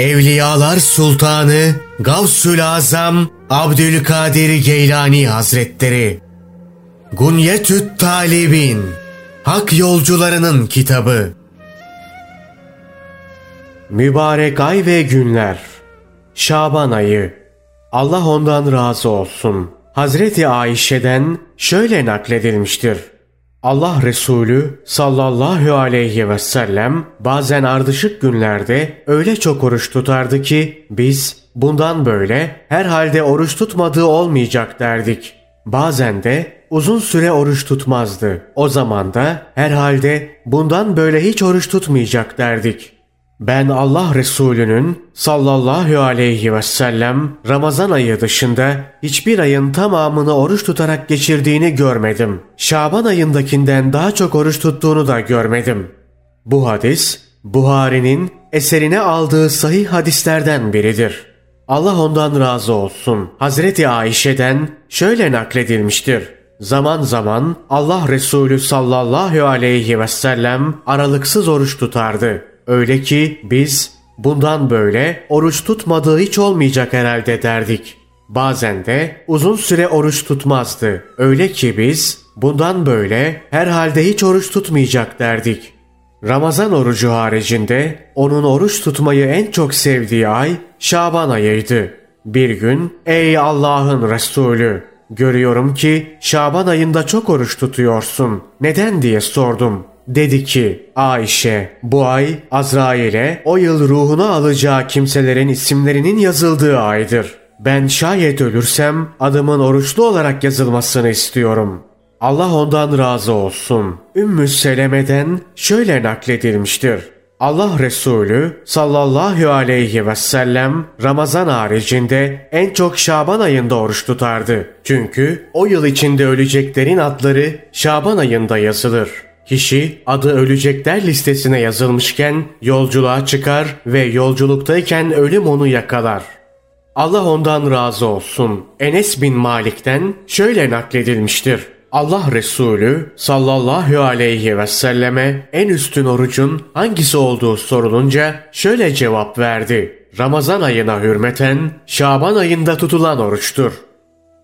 Evliyalar Sultanı Gavsül Azam Abdülkadir Geylani Hazretleri Gunyetüt Talibin Hak Yolcularının Kitabı Mübarek ay ve günler Şaban ayı Allah ondan razı olsun. Hazreti Ayşe'den şöyle nakledilmiştir. Allah Resulü sallallahu aleyhi ve sellem bazen ardışık günlerde öyle çok oruç tutardı ki biz bundan böyle herhalde oruç tutmadığı olmayacak derdik. Bazen de uzun süre oruç tutmazdı. O zaman da herhalde bundan böyle hiç oruç tutmayacak derdik. Ben Allah Resulü'nün sallallahu aleyhi ve sellem Ramazan ayı dışında hiçbir ayın tamamını oruç tutarak geçirdiğini görmedim. Şaban ayındakinden daha çok oruç tuttuğunu da görmedim. Bu hadis Buhari'nin eserine aldığı sahih hadislerden biridir. Allah ondan razı olsun. Hazreti Ayşe'den şöyle nakledilmiştir. Zaman zaman Allah Resulü sallallahu aleyhi ve sellem aralıksız oruç tutardı. Öyle ki biz bundan böyle oruç tutmadığı hiç olmayacak herhalde derdik. Bazen de uzun süre oruç tutmazdı. Öyle ki biz bundan böyle herhalde hiç oruç tutmayacak derdik. Ramazan orucu haricinde onun oruç tutmayı en çok sevdiği ay Şaban ayıydı. Bir gün ey Allah'ın Resulü görüyorum ki Şaban ayında çok oruç tutuyorsun. Neden diye sordum. Dedi ki Ayşe bu ay Azrail'e o yıl ruhunu alacağı kimselerin isimlerinin yazıldığı aydır. Ben şayet ölürsem adımın oruçlu olarak yazılmasını istiyorum. Allah ondan razı olsun. Ümmü Seleme'den şöyle nakledilmiştir. Allah Resulü sallallahu aleyhi ve sellem Ramazan haricinde en çok Şaban ayında oruç tutardı. Çünkü o yıl içinde öleceklerin adları Şaban ayında yazılır. Kişi adı ölecekler listesine yazılmışken yolculuğa çıkar ve yolculuktayken ölüm onu yakalar. Allah ondan razı olsun. Enes bin Malik'ten şöyle nakledilmiştir. Allah Resulü sallallahu aleyhi ve selleme en üstün orucun hangisi olduğu sorulunca şöyle cevap verdi. Ramazan ayına hürmeten Şaban ayında tutulan oruçtur.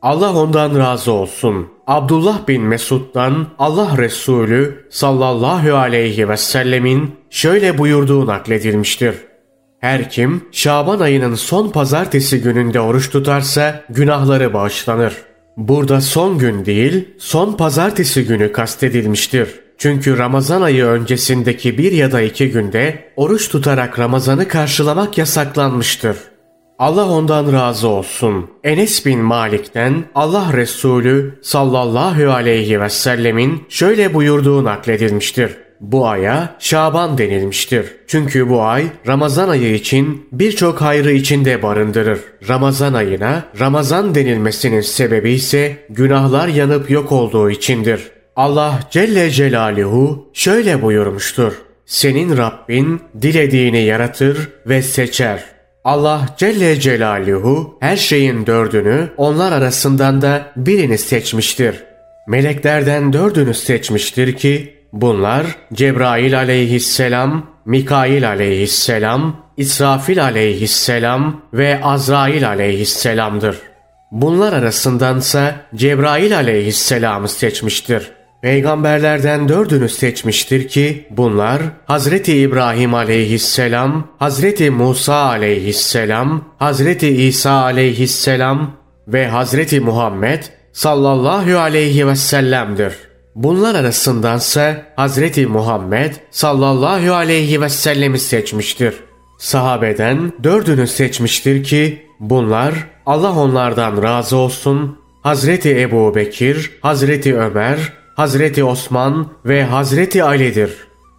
Allah ondan razı olsun. Abdullah bin Mesud'dan Allah Resulü sallallahu aleyhi ve sellemin şöyle buyurduğu nakledilmiştir. Her kim Şaban ayının son pazartesi gününde oruç tutarsa günahları bağışlanır. Burada son gün değil, son pazartesi günü kastedilmiştir. Çünkü Ramazan ayı öncesindeki bir ya da iki günde oruç tutarak Ramazan'ı karşılamak yasaklanmıştır. Allah ondan razı olsun. Enes bin Malik'ten Allah Resulü sallallahu aleyhi ve sellemin şöyle buyurduğu nakledilmiştir. Bu aya Şaban denilmiştir. Çünkü bu ay Ramazan ayı için birçok hayrı içinde barındırır. Ramazan ayına Ramazan denilmesinin sebebi ise günahlar yanıp yok olduğu içindir. Allah Celle Celaluhu şöyle buyurmuştur. Senin Rabbin dilediğini yaratır ve seçer. Allah Celle Celaluhu her şeyin dördünü onlar arasından da birini seçmiştir. Meleklerden dördünü seçmiştir ki bunlar Cebrail aleyhisselam, Mikail aleyhisselam, İsrafil aleyhisselam ve Azrail aleyhisselamdır. Bunlar arasındansa Cebrail aleyhisselamı seçmiştir. Peygamberlerden dördünü seçmiştir ki bunlar Hazreti İbrahim aleyhisselam, Hazreti Musa aleyhisselam, Hazreti İsa aleyhisselam ve Hazreti Muhammed sallallahu aleyhi ve sellem'dir. Bunlar arasındansa Hazreti Muhammed sallallahu aleyhi ve sellemi seçmiştir. Sahabeden dördünü seçmiştir ki bunlar Allah onlardan razı olsun Hazreti Ebu Bekir, Hazreti Ömer, Hazreti Osman ve Hazreti Ali'dir.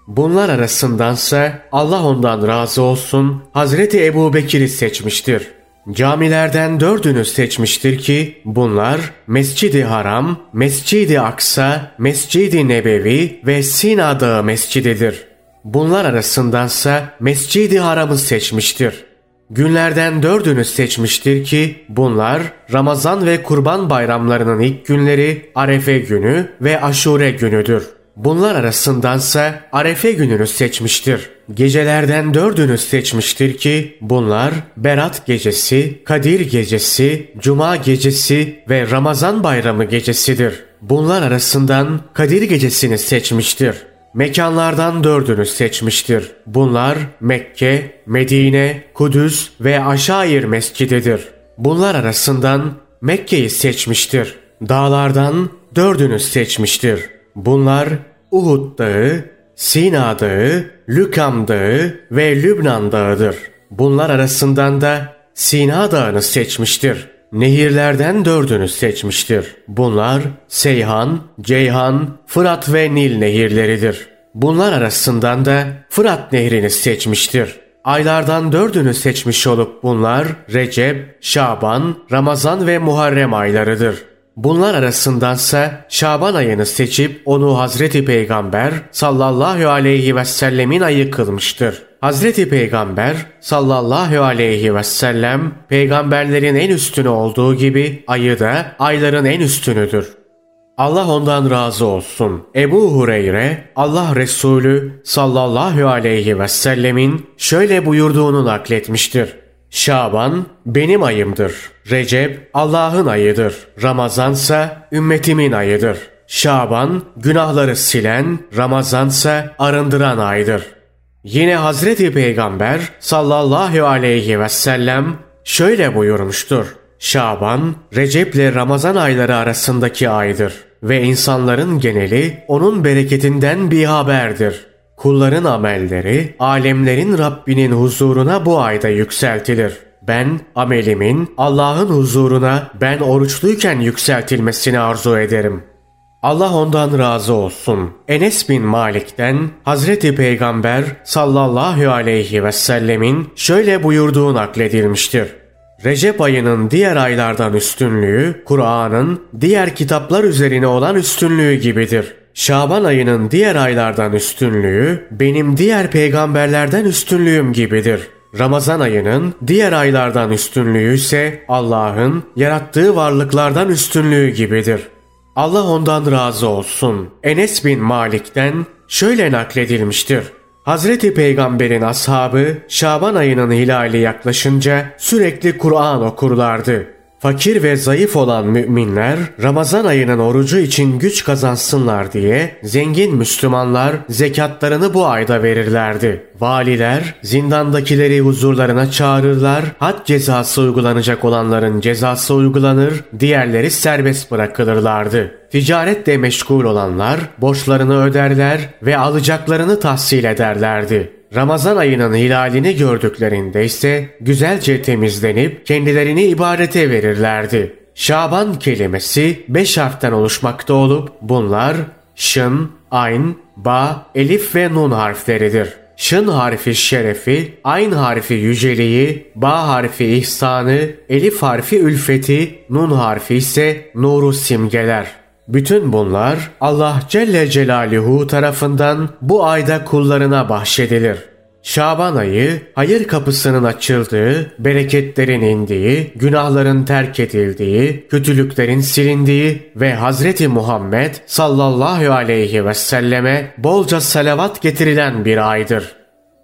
Bunlar arasındansa Allah ondan razı olsun Hazreti Ebu Bekir'i seçmiştir. Camilerden dördünü seçmiştir ki bunlar Mescidi Haram, Mescidi Aksa, Mescidi Nebevi ve Sina Dağı Mescididir. Bunlar arasındansa Mescidi Haram'ı seçmiştir. Günlerden dördünü seçmiştir ki bunlar Ramazan ve Kurban bayramlarının ilk günleri Arefe günü ve Aşure günüdür. Bunlar arasındansa Arefe gününü seçmiştir. Gecelerden dördünü seçmiştir ki bunlar Berat gecesi, Kadir gecesi, Cuma gecesi ve Ramazan bayramı gecesidir. Bunlar arasından Kadir gecesini seçmiştir. Mekanlardan dördünü seçmiştir. Bunlar Mekke, Medine, Kudüs ve Aşair mescididir. Bunlar arasından Mekke'yi seçmiştir. Dağlardan dördünü seçmiştir. Bunlar Uhud Dağı, Sina Dağı, Lükam Dağı ve Lübnan Dağı'dır. Bunlar arasından da Sina Dağı'nı seçmiştir. Nehirlerden dördünü seçmiştir. Bunlar Seyhan, Ceyhan, Fırat ve Nil nehirleridir. Bunlar arasından da Fırat nehrini seçmiştir. Aylardan dördünü seçmiş olup bunlar Recep, Şaban, Ramazan ve Muharrem aylarıdır. Bunlar arasındansa Şaban ayını seçip onu Hazreti Peygamber sallallahu aleyhi ve sellemin ayı kılmıştır. Hazreti Peygamber sallallahu aleyhi ve sellem peygamberlerin en üstünü olduğu gibi ayı da ayların en üstünüdür. Allah ondan razı olsun. Ebu Hureyre Allah Resulü sallallahu aleyhi ve sellemin şöyle buyurduğunu nakletmiştir. Şaban benim ayımdır. Recep Allah'ın ayıdır. Ramazansa ümmetimin ayıdır. Şaban günahları silen, Ramazansa arındıran aydır. Yine Hazreti Peygamber sallallahu aleyhi ve sellem şöyle buyurmuştur. Şaban, Recep ile Ramazan ayları arasındaki aydır ve insanların geneli onun bereketinden bir haberdir. Kulların amelleri, alemlerin Rabbinin huzuruna bu ayda yükseltilir. Ben amelimin Allah'ın huzuruna ben oruçluyken yükseltilmesini arzu ederim. Allah ondan razı olsun. Enes bin Malik'ten Hazreti Peygamber sallallahu aleyhi ve sellemin şöyle buyurduğu nakledilmiştir. Recep ayının diğer aylardan üstünlüğü, Kur'an'ın diğer kitaplar üzerine olan üstünlüğü gibidir. Şaban ayının diğer aylardan üstünlüğü, benim diğer peygamberlerden üstünlüğüm gibidir. Ramazan ayının diğer aylardan üstünlüğü ise Allah'ın yarattığı varlıklardan üstünlüğü gibidir. Allah ondan razı olsun. Enes bin Malik'ten şöyle nakledilmiştir. Hazreti Peygamber'in ashabı Şaban ayının hilali yaklaşınca sürekli Kur'an okurlardı. Fakir ve zayıf olan müminler Ramazan ayının orucu için güç kazansınlar diye zengin Müslümanlar zekatlarını bu ayda verirlerdi. Valiler zindandakileri huzurlarına çağırırlar, had cezası uygulanacak olanların cezası uygulanır, diğerleri serbest bırakılırlardı. Ticaretle meşgul olanlar borçlarını öderler ve alacaklarını tahsil ederlerdi. Ramazan ayının hilalini gördüklerinde ise güzelce temizlenip kendilerini ibadete verirlerdi. Şaban kelimesi beş harften oluşmakta olup bunlar şın, ayn, ba, elif ve nun harfleridir. Şın harfi şerefi, ayn harfi yüceliği, ba harfi ihsanı, elif harfi ülfeti, nun harfi ise nuru simgeler. Bütün bunlar Allah Celle Celaluhu tarafından bu ayda kullarına bahşedilir. Şaban ayı hayır kapısının açıldığı, bereketlerin indiği, günahların terk edildiği, kötülüklerin silindiği ve Hazreti Muhammed sallallahu aleyhi ve selleme bolca salavat getirilen bir aydır.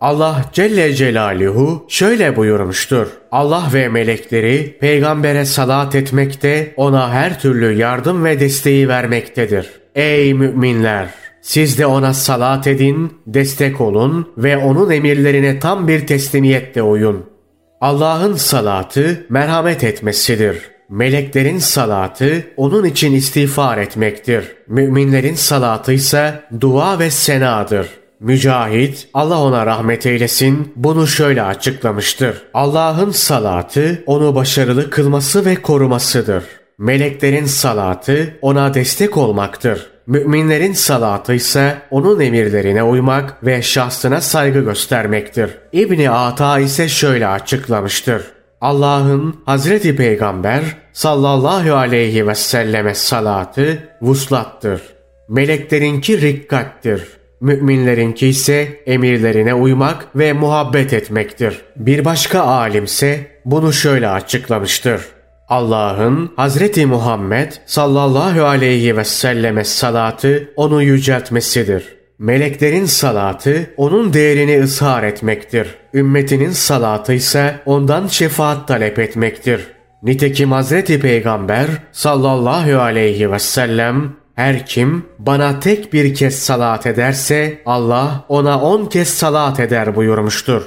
Allah Celle Celaluhu şöyle buyurmuştur. Allah ve melekleri peygambere salat etmekte, ona her türlü yardım ve desteği vermektedir. Ey müminler! Siz de ona salat edin, destek olun ve onun emirlerine tam bir teslimiyetle uyun. Allah'ın salatı merhamet etmesidir. Meleklerin salatı onun için istiğfar etmektir. Müminlerin salatı ise dua ve senadır. Mücahit, Allah ona rahmet eylesin, bunu şöyle açıklamıştır. Allah'ın salatı onu başarılı kılması ve korumasıdır. Meleklerin salatı ona destek olmaktır. Müminlerin salatı ise onun emirlerine uymak ve şahsına saygı göstermektir. İbni Ata ise şöyle açıklamıştır. Allah'ın Hazreti Peygamber sallallahu aleyhi ve selleme salatı vuslattır. Meleklerinki rikkattir. Müminlerinki ise emirlerine uymak ve muhabbet etmektir. Bir başka alimse bunu şöyle açıklamıştır. Allah'ın Hazreti Muhammed sallallahu aleyhi ve selleme salatı onu yüceltmesidir. Meleklerin salatı onun değerini ısrar etmektir. Ümmetinin salatı ise ondan şefaat talep etmektir. Nitekim Hazreti Peygamber sallallahu aleyhi ve sellem her kim bana tek bir kez salat ederse Allah ona on kez salat eder buyurmuştur.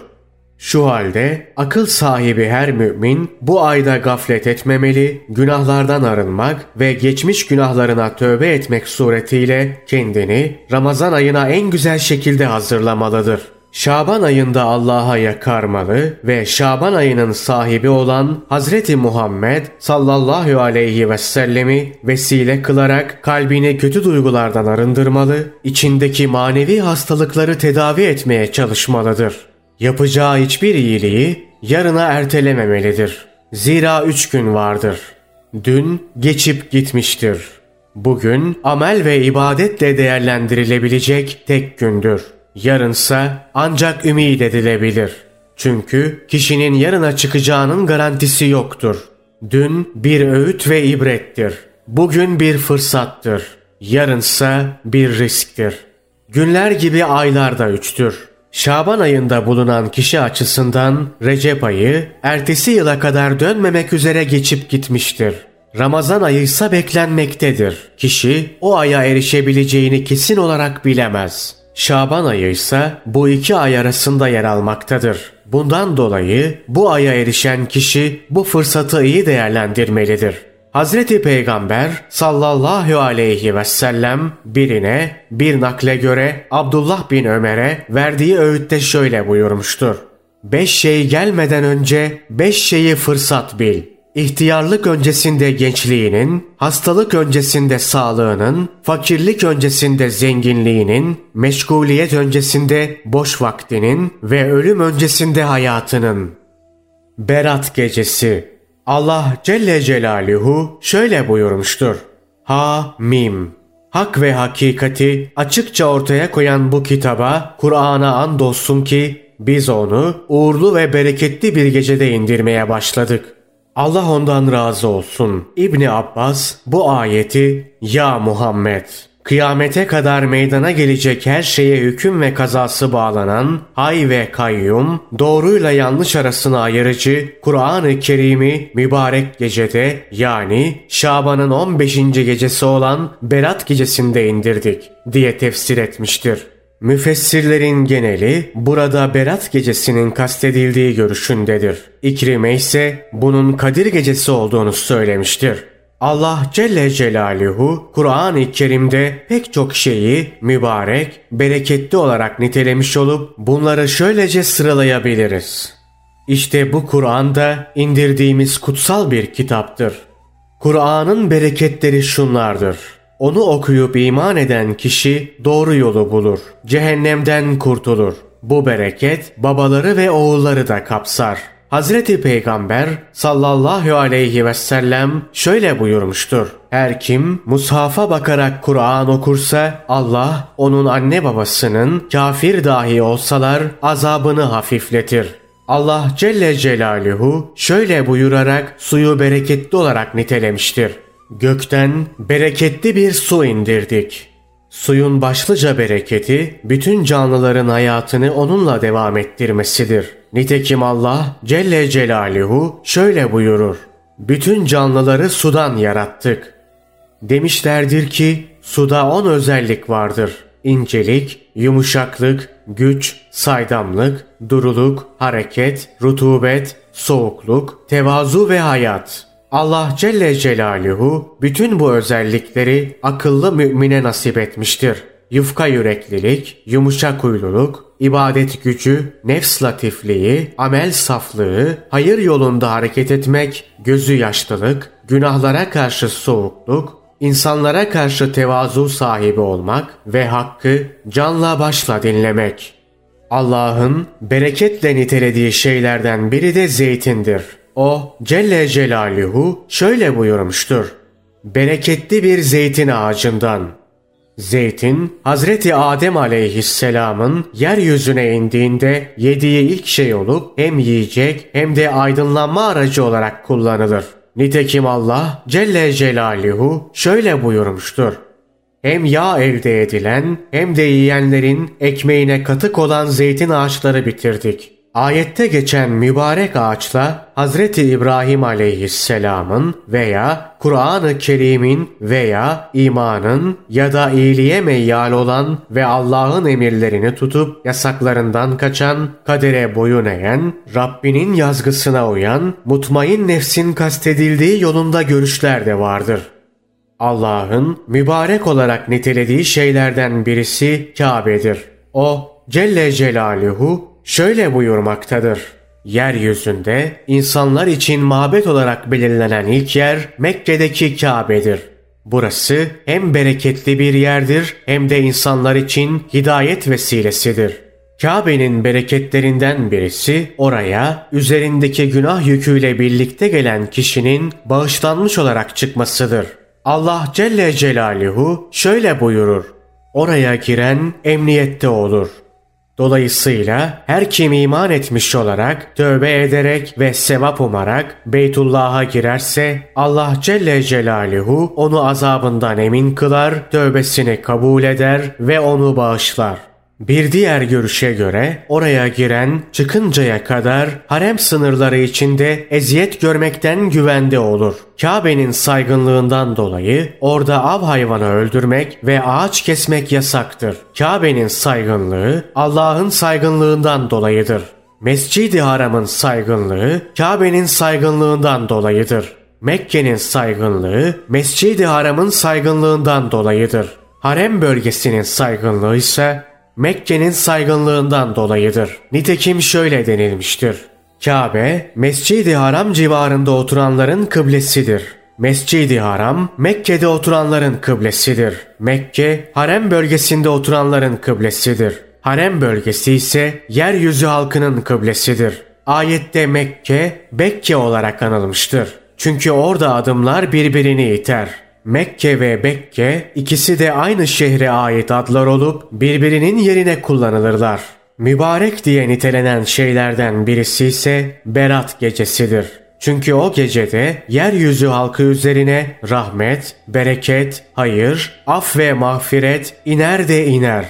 Şu halde akıl sahibi her mümin bu ayda gaflet etmemeli, günahlardan arınmak ve geçmiş günahlarına tövbe etmek suretiyle kendini Ramazan ayına en güzel şekilde hazırlamalıdır. Şaban ayında Allah'a yakarmalı ve Şaban ayının sahibi olan Hazreti Muhammed sallallahu aleyhi ve sellemi vesile kılarak kalbini kötü duygulardan arındırmalı, içindeki manevi hastalıkları tedavi etmeye çalışmalıdır. Yapacağı hiçbir iyiliği yarına ertelememelidir. Zira üç gün vardır. Dün geçip gitmiştir. Bugün amel ve ibadetle değerlendirilebilecek tek gündür. Yarınsa ancak ümid edilebilir. Çünkü kişinin yarına çıkacağının garantisi yoktur. Dün bir öğüt ve ibrettir. Bugün bir fırsattır. Yarınsa bir risktir. Günler gibi aylar da üçtür. Şaban ayında bulunan kişi açısından Recep ayı ertesi yıla kadar dönmemek üzere geçip gitmiştir. Ramazan ayı ise beklenmektedir. Kişi o aya erişebileceğini kesin olarak bilemez. Şaban ayı ise bu iki ay arasında yer almaktadır. Bundan dolayı bu aya erişen kişi bu fırsatı iyi değerlendirmelidir. Hazreti Peygamber sallallahu aleyhi ve sellem birine bir nakle göre Abdullah bin Ömer'e verdiği öğütte şöyle buyurmuştur. Beş şey gelmeden önce beş şeyi fırsat bil. İhtiyarlık öncesinde gençliğinin, hastalık öncesinde sağlığının, fakirlik öncesinde zenginliğinin, meşguliyet öncesinde boş vaktinin ve ölüm öncesinde hayatının. Berat Gecesi Allah Celle Celaluhu şöyle buyurmuştur. Ha Mim Hak ve hakikati açıkça ortaya koyan bu kitaba Kur'an'a andolsun ki biz onu uğurlu ve bereketli bir gecede indirmeye başladık. Allah ondan razı olsun. İbni Abbas bu ayeti Ya Muhammed kıyamete kadar meydana gelecek her şeye hüküm ve kazası bağlanan hay ve kayyum, doğruyla yanlış arasını ayırıcı Kur'an-ı Kerim'i mübarek gecede yani Şaban'ın 15. gecesi olan Berat gecesinde indirdik diye tefsir etmiştir. Müfessirlerin geneli burada Berat gecesinin kastedildiği görüşündedir. İkrime ise bunun Kadir gecesi olduğunu söylemiştir. Allah Celle Celaluhu Kur'an-ı Kerim'de pek çok şeyi mübarek, bereketli olarak nitelemiş olup bunları şöylece sıralayabiliriz. İşte bu Kur'an'da indirdiğimiz kutsal bir kitaptır. Kur'an'ın bereketleri şunlardır. Onu okuyup iman eden kişi doğru yolu bulur. Cehennemden kurtulur. Bu bereket babaları ve oğulları da kapsar.'' Hazreti Peygamber sallallahu aleyhi ve sellem şöyle buyurmuştur. Her kim mushafa bakarak Kur'an okursa Allah onun anne babasının kafir dahi olsalar azabını hafifletir. Allah Celle Celaluhu şöyle buyurarak suyu bereketli olarak nitelemiştir. Gökten bereketli bir su indirdik. Suyun başlıca bereketi bütün canlıların hayatını onunla devam ettirmesidir. Nitekim Allah Celle Celaluhu şöyle buyurur. Bütün canlıları sudan yarattık. Demişlerdir ki suda on özellik vardır. İncelik, yumuşaklık, güç, saydamlık, duruluk, hareket, rutubet, soğukluk, tevazu ve hayat. Allah Celle Celaluhu bütün bu özellikleri akıllı mümine nasip etmiştir. Yufka yüreklilik, yumuşak huyluluk, ibadet gücü, nefs latifliği, amel saflığı, hayır yolunda hareket etmek, gözü yaşlılık, günahlara karşı soğukluk, insanlara karşı tevazu sahibi olmak ve hakkı canla başla dinlemek. Allah'ın bereketle nitelediği şeylerden biri de zeytindir. O Celle Celaluhu şöyle buyurmuştur. Bereketli bir zeytin ağacından. Zeytin, Hazreti Adem aleyhisselamın yeryüzüne indiğinde yediği ilk şey olup hem yiyecek hem de aydınlanma aracı olarak kullanılır. Nitekim Allah Celle Celaluhu şöyle buyurmuştur. Hem yağ elde edilen hem de yiyenlerin ekmeğine katık olan zeytin ağaçları bitirdik. Ayette geçen mübarek ağaçla Hazreti İbrahim aleyhisselamın veya Kur'an-ı Kerim'in veya imanın ya da iyiliğe meyyal olan ve Allah'ın emirlerini tutup yasaklarından kaçan, kadere boyun eğen, Rabbinin yazgısına uyan, mutmain nefsin kastedildiği yolunda görüşler de vardır. Allah'ın mübarek olarak nitelediği şeylerden birisi Kabe'dir. O Celle Celaluhu şöyle buyurmaktadır. Yeryüzünde insanlar için mabet olarak belirlenen ilk yer Mekke'deki Kabe'dir. Burası hem bereketli bir yerdir hem de insanlar için hidayet vesilesidir. Kabe'nin bereketlerinden birisi oraya üzerindeki günah yüküyle birlikte gelen kişinin bağışlanmış olarak çıkmasıdır. Allah Celle Celaluhu şöyle buyurur. Oraya giren emniyette olur. Dolayısıyla her kim iman etmiş olarak, tövbe ederek ve sevap umarak Beytullah'a girerse Allah Celle Celaluhu onu azabından emin kılar, tövbesini kabul eder ve onu bağışlar. Bir diğer görüşe göre oraya giren çıkıncaya kadar harem sınırları içinde eziyet görmekten güvende olur. Kabe'nin saygınlığından dolayı orada av hayvanı öldürmek ve ağaç kesmek yasaktır. Kabe'nin saygınlığı Allah'ın saygınlığından dolayıdır. Mescid-i Haram'ın saygınlığı Kabe'nin saygınlığından dolayıdır. Mekke'nin saygınlığı Mescid-i Haram'ın saygınlığından dolayıdır. Harem bölgesinin saygınlığı ise Mekke'nin saygınlığından dolayıdır. Nitekim şöyle denilmiştir. Kabe, Mescid-i Haram civarında oturanların kıblesidir. Mescid-i Haram, Mekke'de oturanların kıblesidir. Mekke, harem bölgesinde oturanların kıblesidir. Harem bölgesi ise yeryüzü halkının kıblesidir. Ayette Mekke, Bekke olarak anılmıştır. Çünkü orada adımlar birbirini iter. Mekke ve Bekke ikisi de aynı şehre ait adlar olup birbirinin yerine kullanılırlar. Mübarek diye nitelenen şeylerden birisi ise Berat gecesidir. Çünkü o gecede yeryüzü halkı üzerine rahmet, bereket, hayır, af ve mağfiret iner de iner.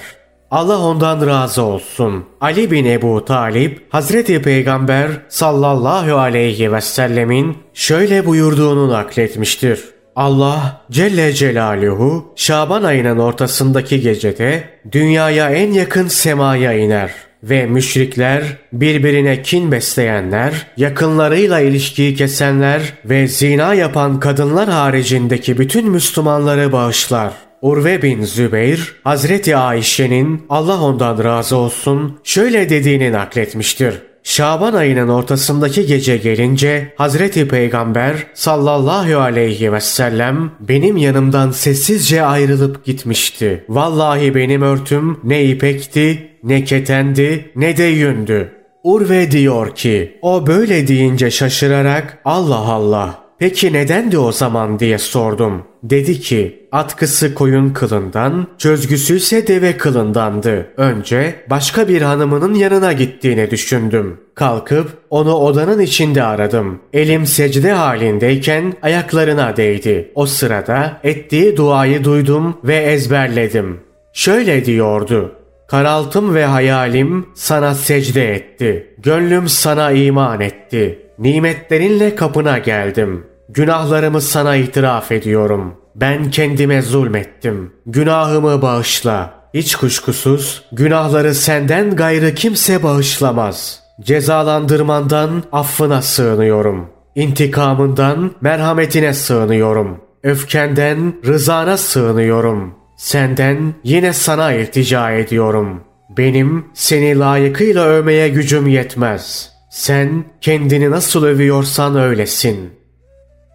Allah ondan razı olsun. Ali bin Ebu Talip, Hazreti Peygamber sallallahu aleyhi ve sellemin şöyle buyurduğunu nakletmiştir. Allah Celle Celaluhu Şaban ayının ortasındaki gecede dünyaya en yakın semaya iner ve müşrikler, birbirine kin besleyenler, yakınlarıyla ilişkiyi kesenler ve zina yapan kadınlar haricindeki bütün Müslümanları bağışlar. Urve bin Zübeyr, Hazreti Ayşe'nin Allah ondan razı olsun şöyle dediğini nakletmiştir. Şaban ayının ortasındaki gece gelince Hazreti Peygamber sallallahu aleyhi ve sellem benim yanımdan sessizce ayrılıp gitmişti. Vallahi benim örtüm ne ipekti, ne ketendi, ne de yündü. Urve diyor ki, o böyle deyince şaşırarak Allah Allah Peki nedendi o zaman diye sordum. Dedi ki atkısı koyun kılından, çözgüsü ise deve kılındandı. Önce başka bir hanımının yanına gittiğini düşündüm. Kalkıp onu odanın içinde aradım. Elim secde halindeyken ayaklarına değdi. O sırada ettiği duayı duydum ve ezberledim. Şöyle diyordu. Karaltım ve hayalim sana secde etti. Gönlüm sana iman etti. Nimetlerinle kapına geldim. Günahlarımı sana itiraf ediyorum. Ben kendime zulmettim. Günahımı bağışla. Hiç kuşkusuz günahları senden gayrı kimse bağışlamaz. Cezalandırmandan affına sığınıyorum. İntikamından merhametine sığınıyorum. Öfkenden rızana sığınıyorum. Senden yine sana iltica ediyorum. Benim seni layıkıyla övmeye gücüm yetmez. Sen kendini nasıl övüyorsan öylesin.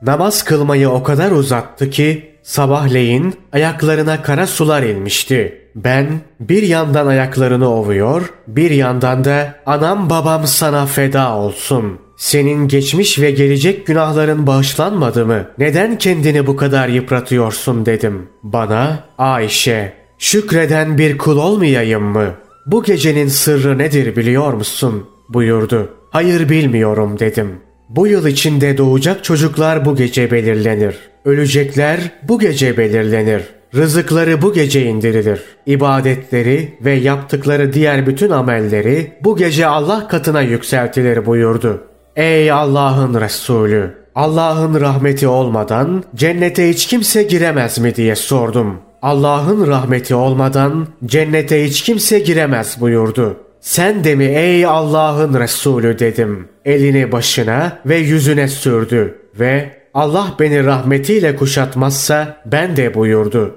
Namaz kılmayı o kadar uzattı ki sabahleyin ayaklarına kara sular inmişti. Ben bir yandan ayaklarını ovuyor, bir yandan da anam babam sana feda olsun. Senin geçmiş ve gelecek günahların bağışlanmadı mı? Neden kendini bu kadar yıpratıyorsun dedim. Bana Ayşe şükreden bir kul olmayayım mı? Bu gecenin sırrı nedir biliyor musun? buyurdu. Hayır bilmiyorum dedim. Bu yıl içinde doğacak çocuklar bu gece belirlenir. Ölecekler bu gece belirlenir. Rızıkları bu gece indirilir. İbadetleri ve yaptıkları diğer bütün amelleri bu gece Allah katına yükseltilir buyurdu. Ey Allah'ın Resulü! Allah'ın rahmeti olmadan cennete hiç kimse giremez mi diye sordum. Allah'ın rahmeti olmadan cennete hiç kimse giremez buyurdu. Sen de mi ey Allah'ın Resulü dedim. Elini başına ve yüzüne sürdü ve Allah beni rahmetiyle kuşatmazsa ben de buyurdu.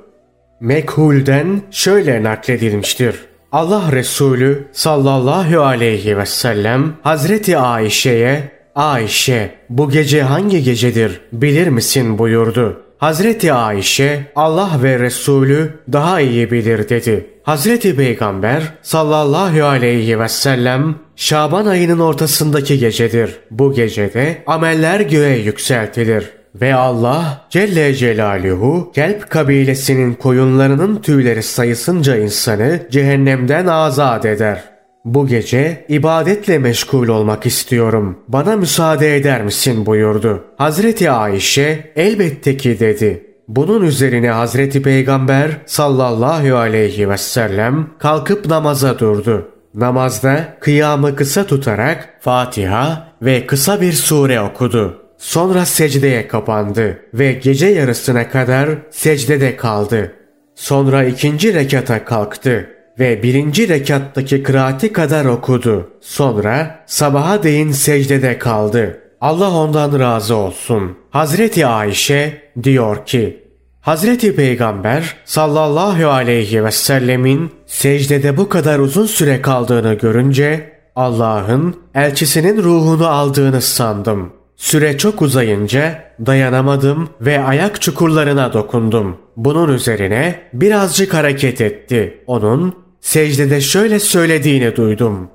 Mekhul'den şöyle nakledilmiştir. Allah Resulü sallallahu aleyhi ve sellem Hazreti Ayşe'ye Ayşe bu gece hangi gecedir bilir misin buyurdu. Hazreti Ayşe Allah ve Resulü daha iyi bilir dedi. Hazreti Peygamber sallallahu aleyhi ve sellem Şaban ayının ortasındaki gecedir. Bu gecede ameller göğe yükseltilir. Ve Allah Celle Celaluhu Kelp kabilesinin koyunlarının tüyleri sayısınca insanı cehennemden azat eder. Bu gece ibadetle meşgul olmak istiyorum. Bana müsaade eder misin buyurdu. Hazreti Ayşe elbette ki dedi. Bunun üzerine Hazreti Peygamber sallallahu aleyhi ve sellem kalkıp namaza durdu. Namazda kıyamı kısa tutarak Fatiha ve kısa bir sure okudu. Sonra secdeye kapandı ve gece yarısına kadar secdede kaldı. Sonra ikinci rekata kalktı ve birinci rekattaki kıraati kadar okudu. Sonra sabaha değin secdede kaldı. Allah ondan razı olsun. Hazreti Ayşe diyor ki, Hazreti Peygamber sallallahu aleyhi ve sellemin secdede bu kadar uzun süre kaldığını görünce Allah'ın elçisinin ruhunu aldığını sandım. Süre çok uzayınca dayanamadım ve ayak çukurlarına dokundum. Bunun üzerine birazcık hareket etti. Onun secdede şöyle söylediğini duydum.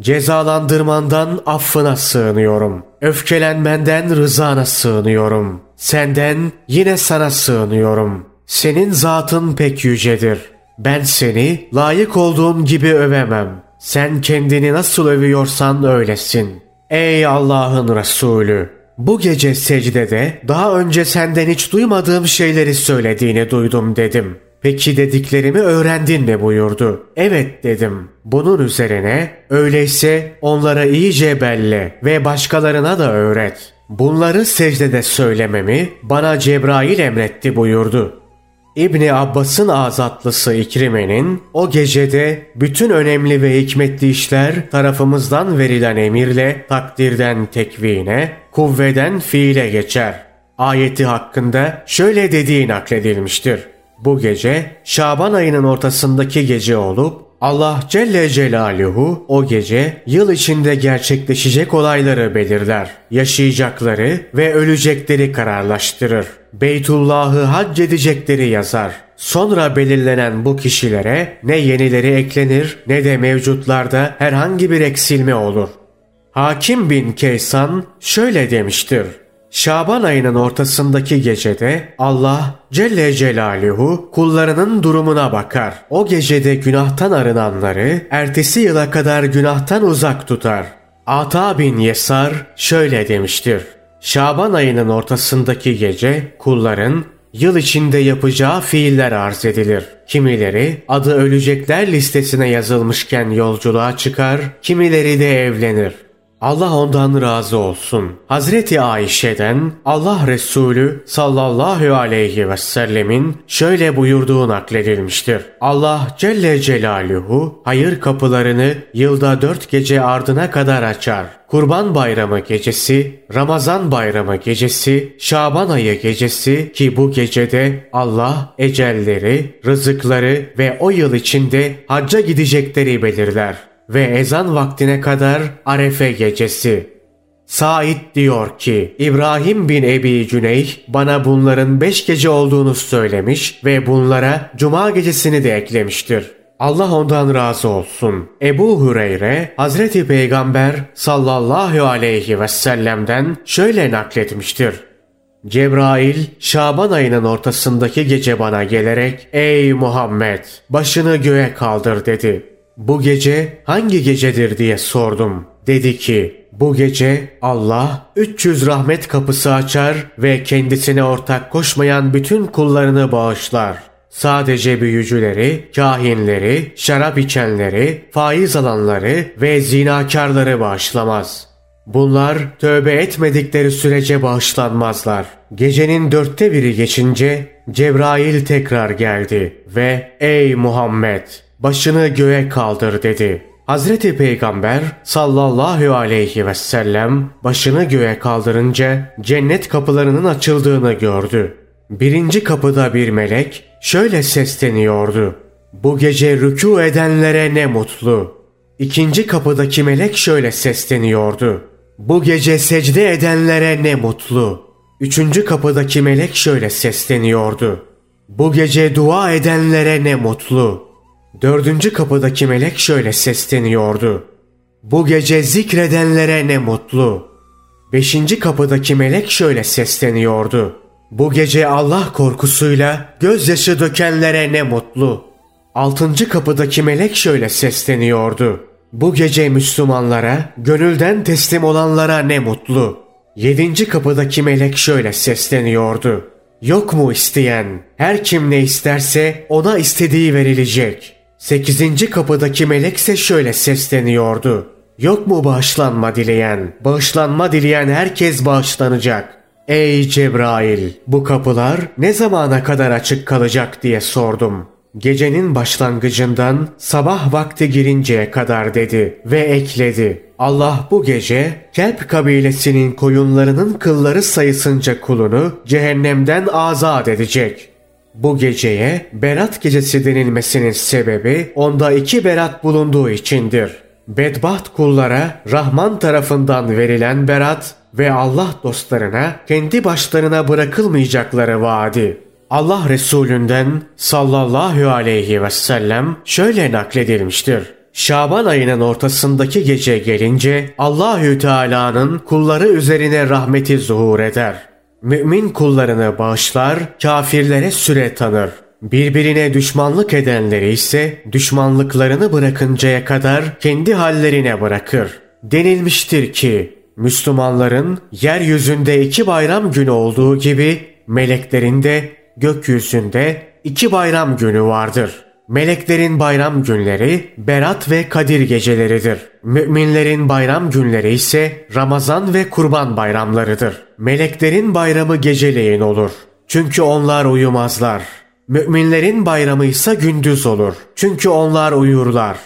Cezalandırmandan affına sığınıyorum. Öfkelenmenden rızana sığınıyorum. Senden yine sana sığınıyorum. Senin zatın pek yücedir. Ben seni layık olduğum gibi övemem. Sen kendini nasıl övüyorsan öylesin. Ey Allah'ın Resulü! Bu gece secdede daha önce senden hiç duymadığım şeyleri söylediğini duydum dedim. Peki dediklerimi öğrendin mi buyurdu. Evet dedim. Bunun üzerine öyleyse onlara iyice belle ve başkalarına da öğret. Bunları secdede söylememi bana Cebrail emretti buyurdu. İbni Abbas'ın azatlısı İkrime'nin o gecede bütün önemli ve hikmetli işler tarafımızdan verilen emirle takdirden tekvine, kuvveden fiile geçer. Ayeti hakkında şöyle dediği nakledilmiştir. Bu gece Şaban ayının ortasındaki gece olup Allah Celle Celaluhu o gece yıl içinde gerçekleşecek olayları belirler. Yaşayacakları ve ölecekleri kararlaştırır. Beytullah'ı hac edecekleri yazar. Sonra belirlenen bu kişilere ne yenileri eklenir ne de mevcutlarda herhangi bir eksilme olur. Hakim bin Kaysan şöyle demiştir. Şaban ayının ortasındaki gecede Allah Celle Celaluhu kullarının durumuna bakar. O gecede günahtan arınanları ertesi yıla kadar günahtan uzak tutar. Ata bin Yesar şöyle demiştir. Şaban ayının ortasındaki gece kulların yıl içinde yapacağı fiiller arz edilir. Kimileri adı ölecekler listesine yazılmışken yolculuğa çıkar, kimileri de evlenir. Allah ondan razı olsun. Hazreti Ayşe'den Allah Resulü sallallahu aleyhi ve sellemin şöyle buyurduğu nakledilmiştir. Allah Celle Celaluhu hayır kapılarını yılda dört gece ardına kadar açar. Kurban Bayramı gecesi, Ramazan Bayramı gecesi, Şaban ayı gecesi ki bu gecede Allah ecelleri, rızıkları ve o yıl içinde hacca gidecekleri belirler ve ezan vaktine kadar Arefe gecesi. Said diyor ki İbrahim bin Ebi Cüneyh bana bunların beş gece olduğunu söylemiş ve bunlara cuma gecesini de eklemiştir. Allah ondan razı olsun. Ebu Hureyre Hazreti Peygamber sallallahu aleyhi ve sellem'den şöyle nakletmiştir. Cebrail Şaban ayının ortasındaki gece bana gelerek ''Ey Muhammed başını göğe kaldır'' dedi. Bu gece hangi gecedir diye sordum. Dedi ki Bu gece Allah 300 rahmet kapısı açar ve kendisine ortak koşmayan bütün kullarını bağışlar. Sadece büyücüleri, kahinleri, şarap içenleri, faiz alanları ve zinakarları bağışlamaz. Bunlar tövbe etmedikleri sürece bağışlanmazlar. Gecenin dörtte biri geçince Cebrail tekrar geldi ve ''Ey Muhammed başını göğe kaldır'' dedi. Hazreti Peygamber sallallahu aleyhi ve sellem başını göğe kaldırınca cennet kapılarının açıldığını gördü. Birinci kapıda bir melek şöyle sesleniyordu. Bu gece rükû edenlere ne mutlu. İkinci kapıdaki melek şöyle sesleniyordu. Bu gece secde edenlere ne mutlu. Üçüncü kapıdaki melek şöyle sesleniyordu. Bu gece dua edenlere ne mutlu. Dördüncü kapıdaki melek şöyle sesleniyordu. Bu gece zikredenlere ne mutlu. Beşinci kapıdaki melek şöyle sesleniyordu. Bu gece Allah korkusuyla gözyaşı dökenlere ne mutlu. Altıncı kapıdaki melek şöyle sesleniyordu. Bu gece Müslümanlara, gönülden teslim olanlara ne mutlu. Yedinci kapıdaki melek şöyle sesleniyordu. Yok mu isteyen? Her kim ne isterse ona istediği verilecek. Sekizinci kapıdaki melekse şöyle sesleniyordu. Yok mu bağışlanma dileyen? Bağışlanma dileyen herkes bağışlanacak. Ey Cebrail! Bu kapılar ne zamana kadar açık kalacak diye sordum. Gecenin başlangıcından sabah vakti girinceye kadar dedi ve ekledi. Allah bu gece Kelp kabilesinin koyunlarının kılları sayısınca kulunu cehennemden azat edecek. Bu geceye Berat gecesi denilmesinin sebebi onda iki berat bulunduğu içindir. Bedbaht kullara Rahman tarafından verilen berat ve Allah dostlarına kendi başlarına bırakılmayacakları vaadi. Allah Resulünden sallallahu aleyhi ve sellem şöyle nakledilmiştir. Şaban ayının ortasındaki gece gelince Allahü Teala'nın kulları üzerine rahmeti zuhur eder. Mümin kullarını bağışlar, kafirlere süre tanır. Birbirine düşmanlık edenleri ise düşmanlıklarını bırakıncaya kadar kendi hallerine bırakır. Denilmiştir ki Müslümanların yeryüzünde iki bayram günü olduğu gibi meleklerin de gökyüzünde iki bayram günü vardır. Meleklerin bayram günleri Berat ve Kadir geceleridir. Müminlerin bayram günleri ise Ramazan ve Kurban bayramlarıdır. Meleklerin bayramı geceleyin olur. Çünkü onlar uyumazlar. Müminlerin bayramı ise gündüz olur. Çünkü onlar uyurlar.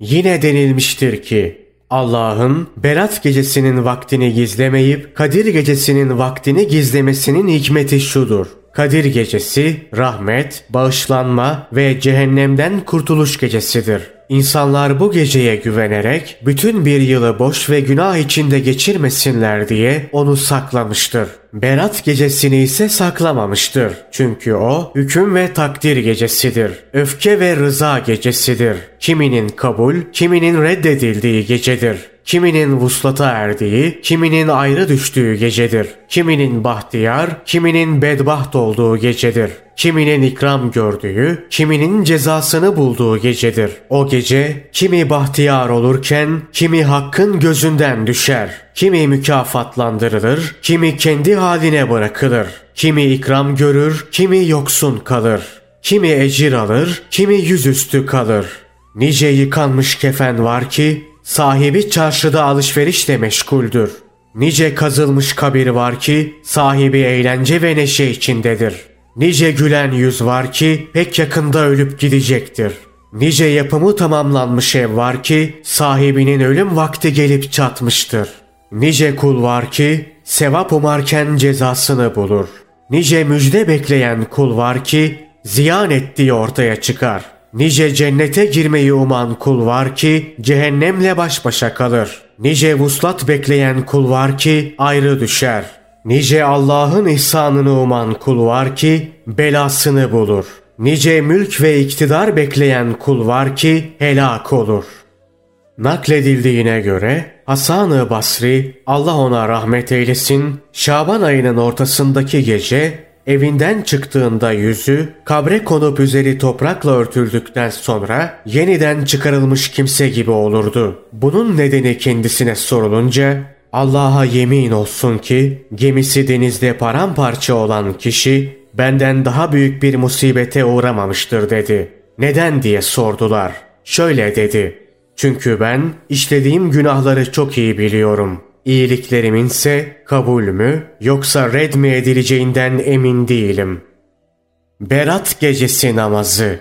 Yine denilmiştir ki Allah'ın Berat gecesinin vaktini gizlemeyip Kadir gecesinin vaktini gizlemesinin hikmeti şudur. Kadir gecesi rahmet, bağışlanma ve cehennemden kurtuluş gecesidir. İnsanlar bu geceye güvenerek bütün bir yılı boş ve günah içinde geçirmesinler diye onu saklamıştır. Berat gecesini ise saklamamıştır. Çünkü o hüküm ve takdir gecesidir. Öfke ve rıza gecesidir. Kiminin kabul, kiminin reddedildiği gecedir. Kiminin vuslata erdiği, kiminin ayrı düştüğü gecedir. Kiminin bahtiyar, kiminin bedbaht olduğu gecedir. Kiminin ikram gördüğü, kiminin cezasını bulduğu gecedir. O gece kimi bahtiyar olurken kimi hakkın gözünden düşer. Kimi mükafatlandırılır, kimi kendi haline bırakılır. Kimi ikram görür, kimi yoksun kalır. Kimi ecir alır, kimi yüzüstü kalır. Nice yıkanmış kefen var ki sahibi çarşıda alışverişle meşguldür. Nice kazılmış kabir var ki sahibi eğlence ve neşe içindedir. Nice gülen yüz var ki pek yakında ölüp gidecektir. Nice yapımı tamamlanmış ev var ki sahibinin ölüm vakti gelip çatmıştır. Nice kul var ki sevap umarken cezasını bulur. Nice müjde bekleyen kul var ki ziyan ettiği ortaya çıkar.'' Nice cennete girmeyi uman kul var ki cehennemle baş başa kalır. Nice vuslat bekleyen kul var ki ayrı düşer. Nice Allah'ın ihsanını uman kul var ki belasını bulur. Nice mülk ve iktidar bekleyen kul var ki helak olur. Nakledildiğine göre Hasan-ı Basri Allah ona rahmet eylesin Şaban ayının ortasındaki gece evinden çıktığında yüzü kabre konup üzeri toprakla örtüldükten sonra yeniden çıkarılmış kimse gibi olurdu. Bunun nedeni kendisine sorulunca Allah'a yemin olsun ki gemisi denizde paramparça olan kişi benden daha büyük bir musibete uğramamıştır dedi. Neden diye sordular. Şöyle dedi. Çünkü ben işlediğim günahları çok iyi biliyorum. İyiliklerimin ise kabul mü yoksa red mi edileceğinden emin değilim. Berat Gecesi Namazı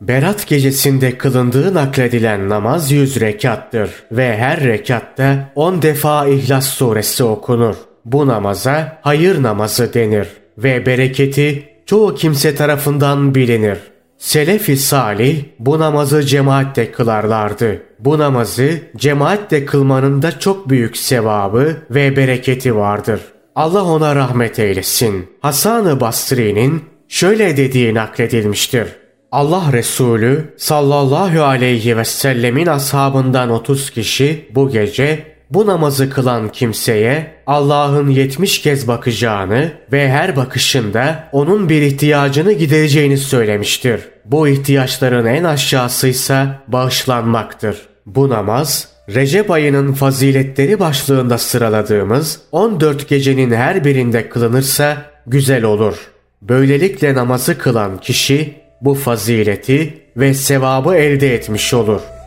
Berat gecesinde kılındığı nakledilen namaz yüz rekattır ve her rekatta on defa İhlas suresi okunur. Bu namaza hayır namazı denir ve bereketi çoğu kimse tarafından bilinir. Selefi salih bu namazı cemaatle kılarlardı. Bu namazı cemaatle kılmanın da çok büyük sevabı ve bereketi vardır. Allah ona rahmet eylesin. Hasan-ı Basri'nin şöyle dediği nakledilmiştir. Allah Resulü sallallahu aleyhi ve sellemin ashabından 30 kişi bu gece bu namazı kılan kimseye Allah'ın 70 kez bakacağını ve her bakışında onun bir ihtiyacını gidereceğini söylemiştir. Bu ihtiyaçların en aşağısıysa bağışlanmaktır. Bu namaz Recep ayının faziletleri başlığında sıraladığımız 14 gecenin her birinde kılınırsa güzel olur. Böylelikle namazı kılan kişi bu fazileti ve sevabı elde etmiş olur.''